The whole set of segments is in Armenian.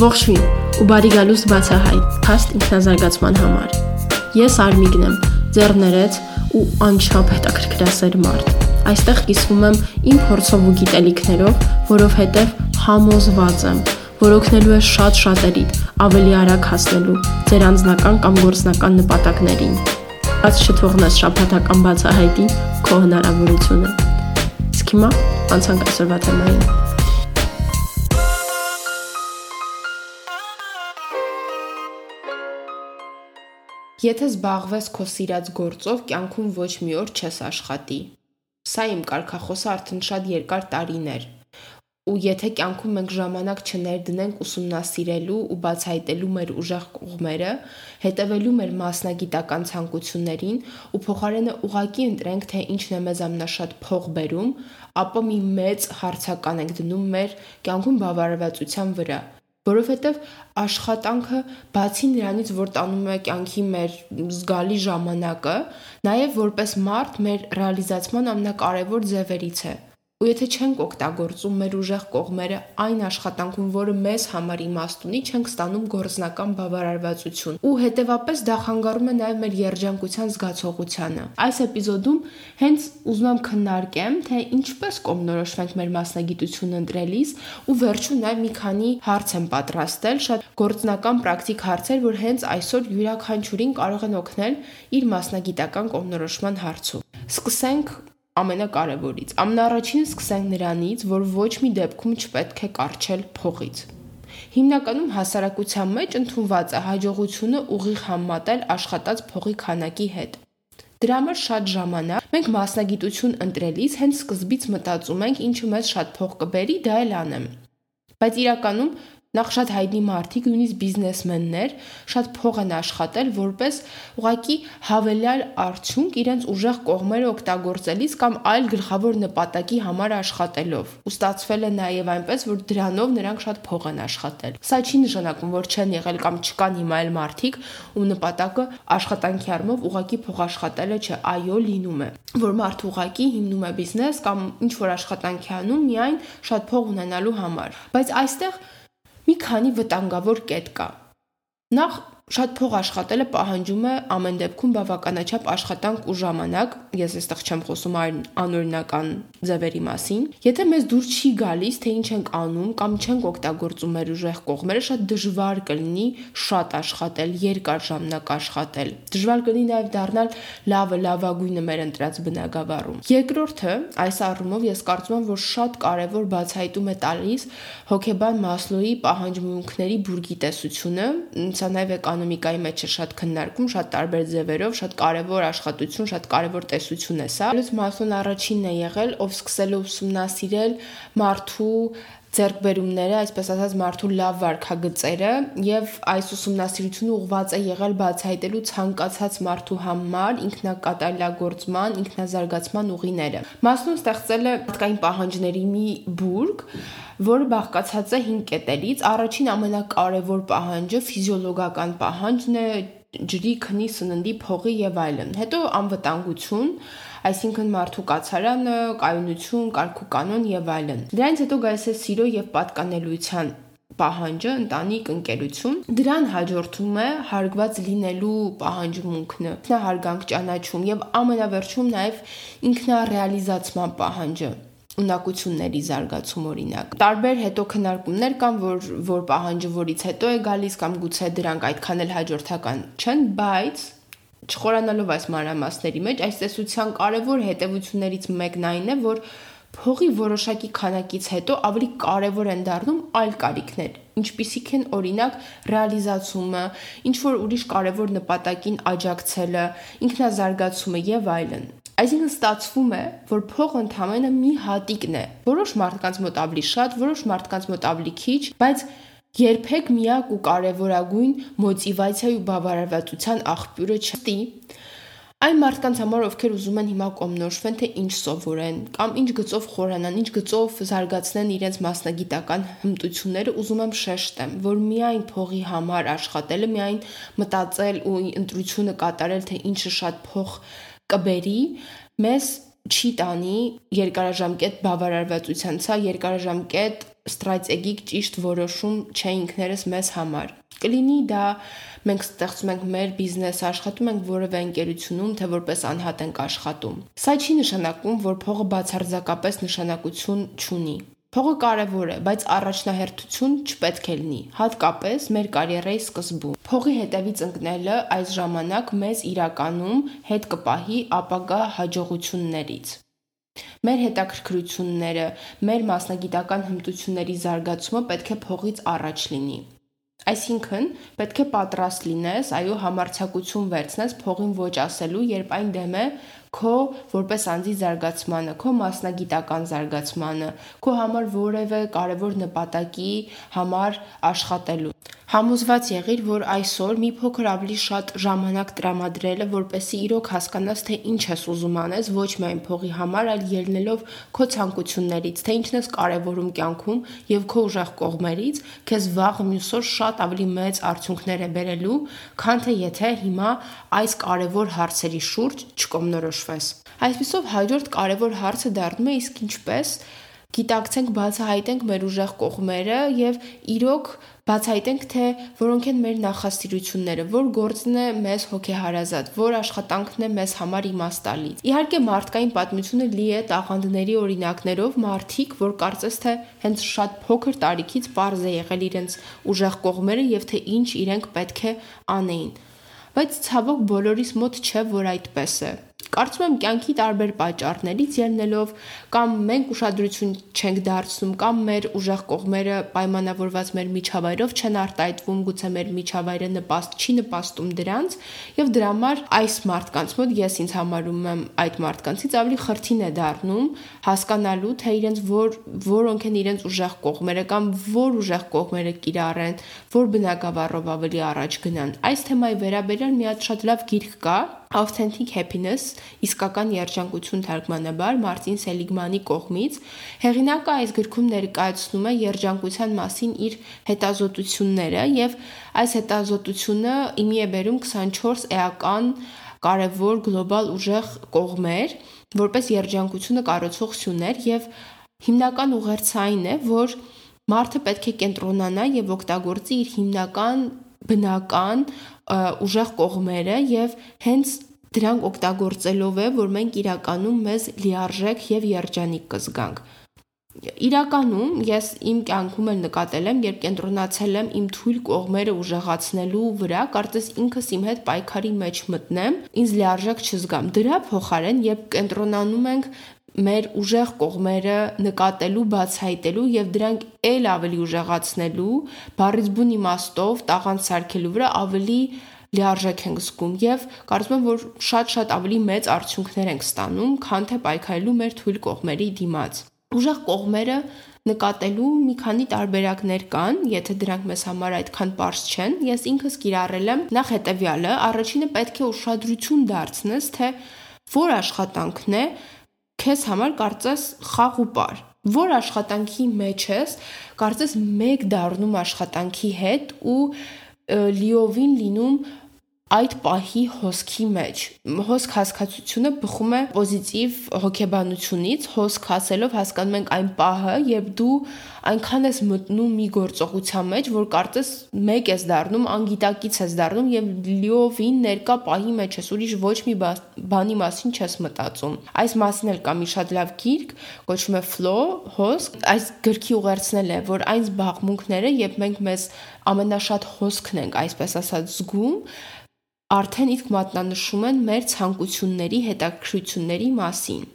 Ողջույն ու բարի գալուստ բացահայտ փաստ ինքնազարգացման համար։ Ես Արմիգն եմ, ձեռներեց ու անչափ հետաքրքրասեր մարդ։ Այստեղ կիսվում եմ իմ փորձով ու գիտելիքներով, որովհետև համոզված եմ, որ օգնելու է շատ շատերի ավելի արագ հասնելու ձեր անձնական կամ գործնական նպատակներին։ Բաց չթողնես շփաթական բացահայտի քո հնարավորությունը։ Իսկ հիմա անցանք այսօրվա թեմային։ Եթե զբաղվես քո սիրած գործով, կյանքում ոչ մի օր չես աշխատի։ Սա իմ կարգախոսը արդեն շատ երկար տարիներ։ Ու եթե կյանքում մենք ժամանակ չներդնենք ուսումնասիրելու ու բացահայտելու մեր ուժեղ կողմերը, հետևելու մեր մասնագիտական ցանկություններին ու փոխարենը ուղակի ընտրենք, թե ինչն է մեզ ամենաշատ փող բերում, ապա մի մեծ հարցական ենք դնում մեր կյանքում բավարարվածության վրա որովհետև աշխատանքը բացի նրանից, որ տանում է կյանքի մեր զգալի ժամանակը, նաև որպես մարդ մեր ռեալիզացման ամենակարևոր ձևերից է։ Ու եթե չենք օգտագործում մեր ուժեղ կողմերը այն աշխատանքում, որը մեզ համար իմաստ ունի, չենք ստանում գործնական բավարարվածություն։ Ու հետևապես դա խանգարում է նաև մեր երջանկության զգացողությանը։ Այս էպիզոդում հենց ուզում եմ քննարկեմ, թե ինչպես կողմնորոշվենք մեր մասնագիտությունը ընտրելիս ու վերջում նաև մի քանի հարց եմ պատրաստել, շատ գործնական պրակտիկ հարցեր, որ հենց այսօր յուրաքանչյուրին կարող են օգնել իր մասնագիտական կողմնորոշման հարցում։ Սկսենք ամենակարևորից։ Ամենաառաջինը սկսենք նրանից, որ ոչ մի դեպքում չպետք է կարճել փողից։ Հիմնականում հասարակության մեջ ընդունված է հաջողությունը ուղիղ համատել աշխատած փողի քանակի հետ։ Դրա համար շատ ժամանակ մենք մասնագիտություն ընտրելիս հենց սկզբից մտածում ենք ինչը մեզ շատ փող կբերի, դա էլ անեմ։ Բայց իրականում Նախ շատ հայտնի մարդիկ, նույնիսկ բիզնեսմեններ, շատ փող են աշխատել որպես ուղակի հավելյալ արդյունք իրենց ուժեղ կողմերը օգտագործելիս կամ այլ գլխավոր նպատակի համար աշխատելով։ Ու ստացվել է նաև այնպես, որ դրանով նրանք շատ փող են աշխատել։ Սա չի նշանակում, որ չեն եղել կամ չկան հիմա այլ մարդիկ, ու նպատակը աշխատանքի առումով ուղակի փող աշխատելը չէ, այո, լինում է, որ մարդը ուղակի հիմնում է բիզնես կամ ինչ որ աշխատանքի անում միայն շատ փող ունենալու համար։ Բայց այստեղ մի քանի վտանգավոր կետ կա։ Նախ Շատ փող աշխատելը պահանջում է ամեն դեպքում բավականաչափ աշխատանք ու ժամանակ, ես այստեղ չեմ խոսում անօրինական ձևերի մասին։ Եթե մեզ դուր չի գալիս, թե ինչ ենք անում կամ չենք օգտագործում մեր ուժեղ կողմերը, շատ դժվար կլինի շատ աշխատել, երկար ժամանակ աշխատել։ Դժվար կլինի նաև դառնալ լավը, լավագույնը մեր ընտրած բնագավառում։ Երկրորդը, այս առումով ես կարծում եմ, որ շատ կարևոր բացահայտում է տալիս հոգեբան Մասլոուի պահանջմունքների բուրգի տեսությունը, սա նաև է էկոնոմիկայի մեջ է շատ քննարկում, շատ տարբեր ձևերով, շատ կարևոր աշխատություն, շատ կարևոր տեսություն է սա։ Լույս Մասոն առաջինն է եղել, ով սկսել է ուսումնասիրել մարդու ձերբերումները, այսպես ասած մարդու լավ վարքագծերը եւ այս ուսումնասիրությունը ուղղված է եղել բացահայտելու ցանկացած մարդու համար ինքնակատարելագործման, ինքնազարգացման ուղիները։ Մասնուն ստեղծել է մարդկային պահանջների մի բուրգ, որը բաղկացած է 5 կետերից։ Առաջին ամենակարևոր պահանջը ֆիզիոլոգական պահանջն է ջրի, քնի, սննդի, փողի եւ այլն։ Հետո անվտանգություն, այսինքն մարդու կացարանը, կայունություն, կարգուկանոն եւ այլն։ Դրանից հետո գալիս է սիրո եւ պատկանելիության պահանջը, ընտանիք, ընկերություն։ Դրան հաջորդում է հարգված լինելու պահանջմունքն, ինքնահարգանք ճանաչում եւ ամենավերջում նաեւ ինքնարեալիզացման պահանջը ունակությունների զարգացում օրինակ։ Տարբեր հետո քննարկումներ կան, որ որ պահանջը որից հետո է գալիս կամ գուցե դրանք այդքան էլ հաջորդական չեն, բայց չխորանալով այս մանրամասների մեջ, այս տեսության կարևոր հետևություններից մեկն այն է, որ փողի որոշակի քանակից հետո ավելի կարևոր են դառնում այլ կարիքներ, ինչպիսիք են օրինակ ռեալիզացումը, ինչ որ ուրիշ կարևոր նպատակին աջակցելը, ինքնազարգացումը եւ այլն։ Այսինքն ստացվում է, որ փողը ընդհանրապես մի հատիկն է։ Որոշ մարդկանց մոտ ավելի շատ, որոշ մարդկանց մոտ ավելի քիչ, բայց երբեք միակ ու կարևորագույն մոտիվացիայի ու բավարարվածության աղբյուրը չստի։ Այն մարդկանց համար, ովքեր ուզում են հիմա կոմնորոշվեն, թե ինչ սովորեն, կամ ինչ գծով խորանան, ինչ գծով զարգացնեն իրենց մասնագիտական հմտությունները, ուզում եմ շեշտեմ, որ միայն փողի համար աշխատելը, միայն մտածել ու ընտրությունը կատարել, թե ինչը շատ փող կբերի, մեզ չի տանի երկարաժամկետ բավարարվածության, սա երկարաժամկետ ստրատեգիկ ճիշտ որոշում չէ ինքներս մեզ համար։ Կլինի դա մենք ստեղծում ենք մեր բիզնես, աշխատում ենք որևէ ընկերությունում, թե որպես անհատ ենք աշխատում։ Սա չի նշանակում, որ փողը բացարձակապես նշանակություն չունի։ Փողը կարևոր է, բայց առաջնահերթություն չպետք է լինի, հատկապես մեր կարիերայի սկզբում։ Փողի հետևից ընկնելը այս ժամանակ մեզ իրականում հետ կպահի ապագա հաջողություններից։ Մեր հետաքրքրությունները, մեր մասնագիտական հմտությունների զարգացումը պետք է փողից առաջ լինի։ Այսինքն, պետք է պատրաստ լինես, այո, համարցակություն վերցնես փողին ոչ ասելու, երբ այն դեմ է քո որպես անձի զարգացմանը, քո մասնագիտական զարգացմանը, քո համար որևէ կարևոր նպատակի համար աշխատելու։ Համոզված եղիր, որ այսօր մի փոքր ավելի շատ ժամանակ տրամադրելը, որպեսզի իրոք հասկանաս, թե ինչ ես ուզում անես, ոչ միայն փողի համար, այլ ելնելով քո ցանկություններից, թե ինչն ես կարևորում կյանքում եւ քո ուժեղ կողմերից, քեզ վաղ մյուս օր շատ ավելի մեծ արդյունքներ է բերելու, քան թե եթե հիմա այս կարևոր հարցերի շուրջ չկողմնորոշվես։ Այսպեսով հաջորդ կարևոր հարցը դառնում է իսկ ինչպես գիտակցենք, բացահայտենք մեր ուժեղ կողմերը եւ իրոք բացահայտենք, թե որոնք են մեր նախասիրությունները, որ գործն է մեզ հոգեհարազատ, որ աշխատանքն է մեզ համար իմաստալից։ Իհարկե մարդկային պատմությունը լի է տաղանդների օրինակներով, մարդիկ, որ կարծես թե հենց շատ փոքր տարիքից པարզ է եղել իրենց ուժեղ կողմերը եւ թե ինչ իրենք պետք է անեին։ Բայց ցավոք բոլորիս մոտ չէ, որ այդպես է։ Կարծում եմ կյանքի տարբեր պատճառներից ելնելով կամ մենք ուշադրություն չենք դարձնում կամ մեր ուժեղ կողմերը պայմանավորված մեր միջավայրով չեն արտահայտվում, գուցե մեր միջավայրը նպաստ չի նպաստում դրանց եւ դրա համար այս մարդկանց մոտ ես ինձ համարում եմ այդ մարդկանցից ավելի խրթին է դառնում հասկանալու թե իրենց որ որոնք են իրենց ուժեղ կողմերը կամ որ ուժեղ կողմերը կիրառեն, որ բնակավարով ավելի առաջ գնան։ Այս թեմայի վերաբերյալ մի հատ շատ լավ գիրք կա, Authentic Happiness, իսկական երջանկություն թարգմանաբար Մարտին Սելիգմանի կողմից, հեղինակը այս գրքում ներկայացնում է երջանկության մասին իր հետազոտությունները եւ այս հետազոտությունը իմի է բերում 24 էական կարևոր գլոբալ ուժեղ կողմեր, որպես երջանկությունը կառուցող սյուներ եւ հիմնական ուղերձային է, որ մարդը պետք է կենտրոնանա եւ օգտագործի իր հիմնական բնական ուժեղ կողմերը եւ հենց դրանք օգտագործելով է, որ մենք իրականում մեզ լիարժեք եւ երջանիկ կզգանք։ Իրականում ես իմ կյանքում էլ նկատել եմ, երբ կենտրոնացել եմ իմ թույլ կողմերը ուժեղացնելու վրա, կարծես ինքս իմ հետ պայքարի մեջ մտնեմ, ինձ լիարժեք չզգամ։ Դրա փոխարեն, երբ կենտրոնանում ենք մեր ուժեղ կողմերը նկատելու, բացահայտելու եւ դրանք ել ավելի ուժեղացնելու, բառից բուն իմաստով տաղանդ սարքելու վրա ավելի լիարժեք ենք զգում եւ կարծում եմ որ շատ-շատ ավելի մեծ արդյունքներ ենք ստանում, քան թե պայքարելու մեր թույլ կողմերի դիմաց։ Ուժեղ կողմերը նկատելու մի քանի տարբերակներ կան, եթե դրանք մեզ համար այդքան པարզ չեն։ Ես ինքս կիրառել եմ նախ հետեւյալը, առաջինը պետք է ուշադրություն դարձնես, թե որ աշխատանքն է քեզ համար կարծես խաղ ու պար որ աշխատանքի մեջ ես կարծես մեկ դառնում աշխատանքի հետ ու լիովին լինում այդ պահի հոսքի մեջ։ Հոսք հասկացությունը բխում է պոզիտիվ հոգեբանությունից, հոսք ասելով հասկանում ենք այն պահը, երբ դու այնքան ես մտնում մի գործողության մեջ, որ կարծես մեկ ես դառնում, անգիտակից ես դառնում եւ լիովին ներկա պահի մեջ ես, ուրիշ ոչ մի բանի մասին չես մտածում։ Այս մասին էլ կա մի շատ լավ գիրք, կոչվում է Flow, հոսք։ Այս գրքի ուղերձնել է, որ այն զբաղմունքները, երբ մենք մեզ ամենաշատ հոսքն ենք, այսպես ասած, զգում, արդեն իսկ մատնանշում են մեր ցանկությունների, հետաքրքրությունների մասին։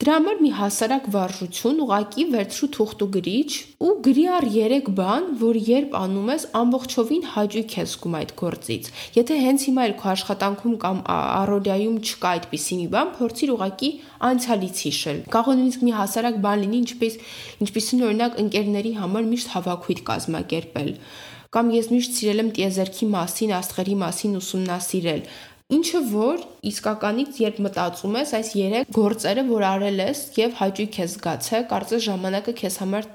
Դրա համար մի հասարակ վարժություն ուղակի վերցրու թուղթ ու գրիչ ու գրի առ 3 բան, որ երբ անում ես ամբողջովին հաճույք ես զգում այդ գործից։ Եթե հենց հիմա էլ քո աշխատանքում կամ առօրյայում չկա այդպիսի մի բան, փորձիր ուղակի անցյալից հիշել։ Կարող է նույնիսկ մի հասարակ բան լինի, ինչպես ինչպեսին օրինակ ընկերների համար միշտ հավաքույթ կազմակերպել կամ ես միշտ սիրել եմ տիեզերքի մասին, աստղերի մասին ուսումնասիրել։ Ինչը որ իսկականից երբ մտածում ես այս 3 գործերը, որ արել ես եւ հաճույք ես զգացել, կարծես ժամանակը քեզ համար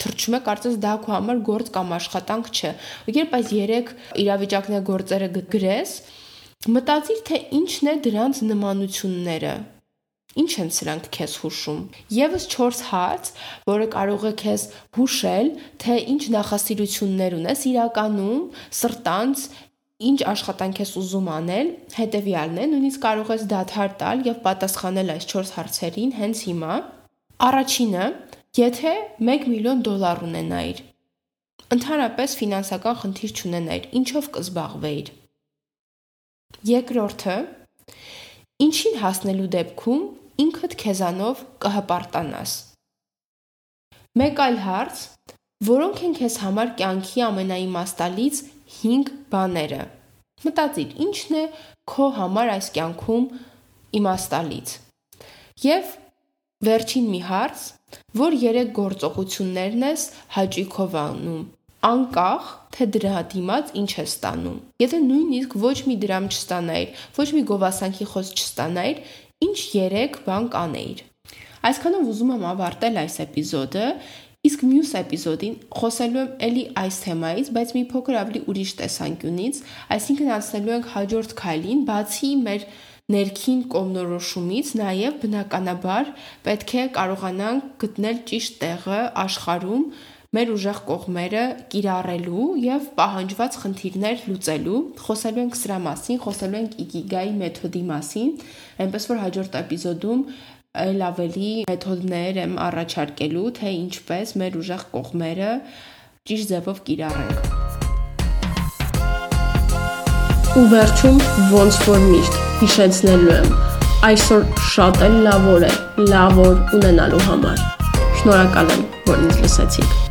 թրջում է, կարծես դա քո համար գործ կամ աշխատանք չէ։ երբ այս 3 իրավիճակները գործերը գրես, մտածիր թե ինչն է դրանց նմանությունները Ինչ են սրանք քեզ հուշում։ Եվս 4 հարց, որը կարող է քեզ հուշել, թե ինչ նախասիրություններ ունես իրականում, սրտանց, ինչ աշխատանք ես ուզում անել, հետեւյալն է, նույնիսկ կարող ես դադար տալ եւ պատասխանել այս 4 հարցերին հենց հիմա։ Առաջինը, եթե 1 միլիոն դոլար ունենայիր, ընդհանրապես ֆինանսական խնդիր չունենայիր, ինչով կզբաղվեիր։ Երկրորդը, ինչին հասնելու դեպքում ինքդ քեզանով կհպարտանաս։ Մեկ այլ հարց, որոնք են քեզ համար կյանքի ամենաիմաստալից 5 բաները։ Մտածիր, ինչն է քո համար այս կյանքում իմաստալից։ Եվ վերջին մի հարց, որ երեք գործողություններն ես հաճույքով անում անկախ թե դրա դիմաց ինչ է ստանում։ Եթե նույնիսկ ոչ մի դրամ չստանայիր, ոչ մի գովասանքի խոս չստանայիր, ինչ 3 բան կանեիր։ Այսքանով ուզում եմ ավարտել այս էպիզոդը, իսկ մյուս էպիզոդին խոսելու եմ ելի այս թեմայից, բայց մի փոքր ավելի ուրիշ տեսանկյունից, այսինքն անցնելու ենք հաջորդ քայլին, բացի մեր ներքին կողմնորոշումից նաև բնականաբար պետք է կարողանանք գտնել ճիշտ տեղը աշխարհում մեր ուժեղ կողմերը կիրառելու եւ պահանջված խնդիրներ լուծելու։ Խոսելու ենք սրա մասին, խոսելու ենք Ikigai մեթոդի մասին, այնպես որ հաջորդ էպիզոդում այլ ավելի մեթոդներ եմ առաջարկելու, թե ինչպես մեր ուժեղ կողմերը ճիշտ ձևով կիրառենք։ Ու վերջում ոնց որ միշտ հիշեցնելու եմ, այսօր շատ էլ լավ օր է, լավ օր ունենալու համար։ Շնորհակալ եմ, որ ինձ լսեցիք։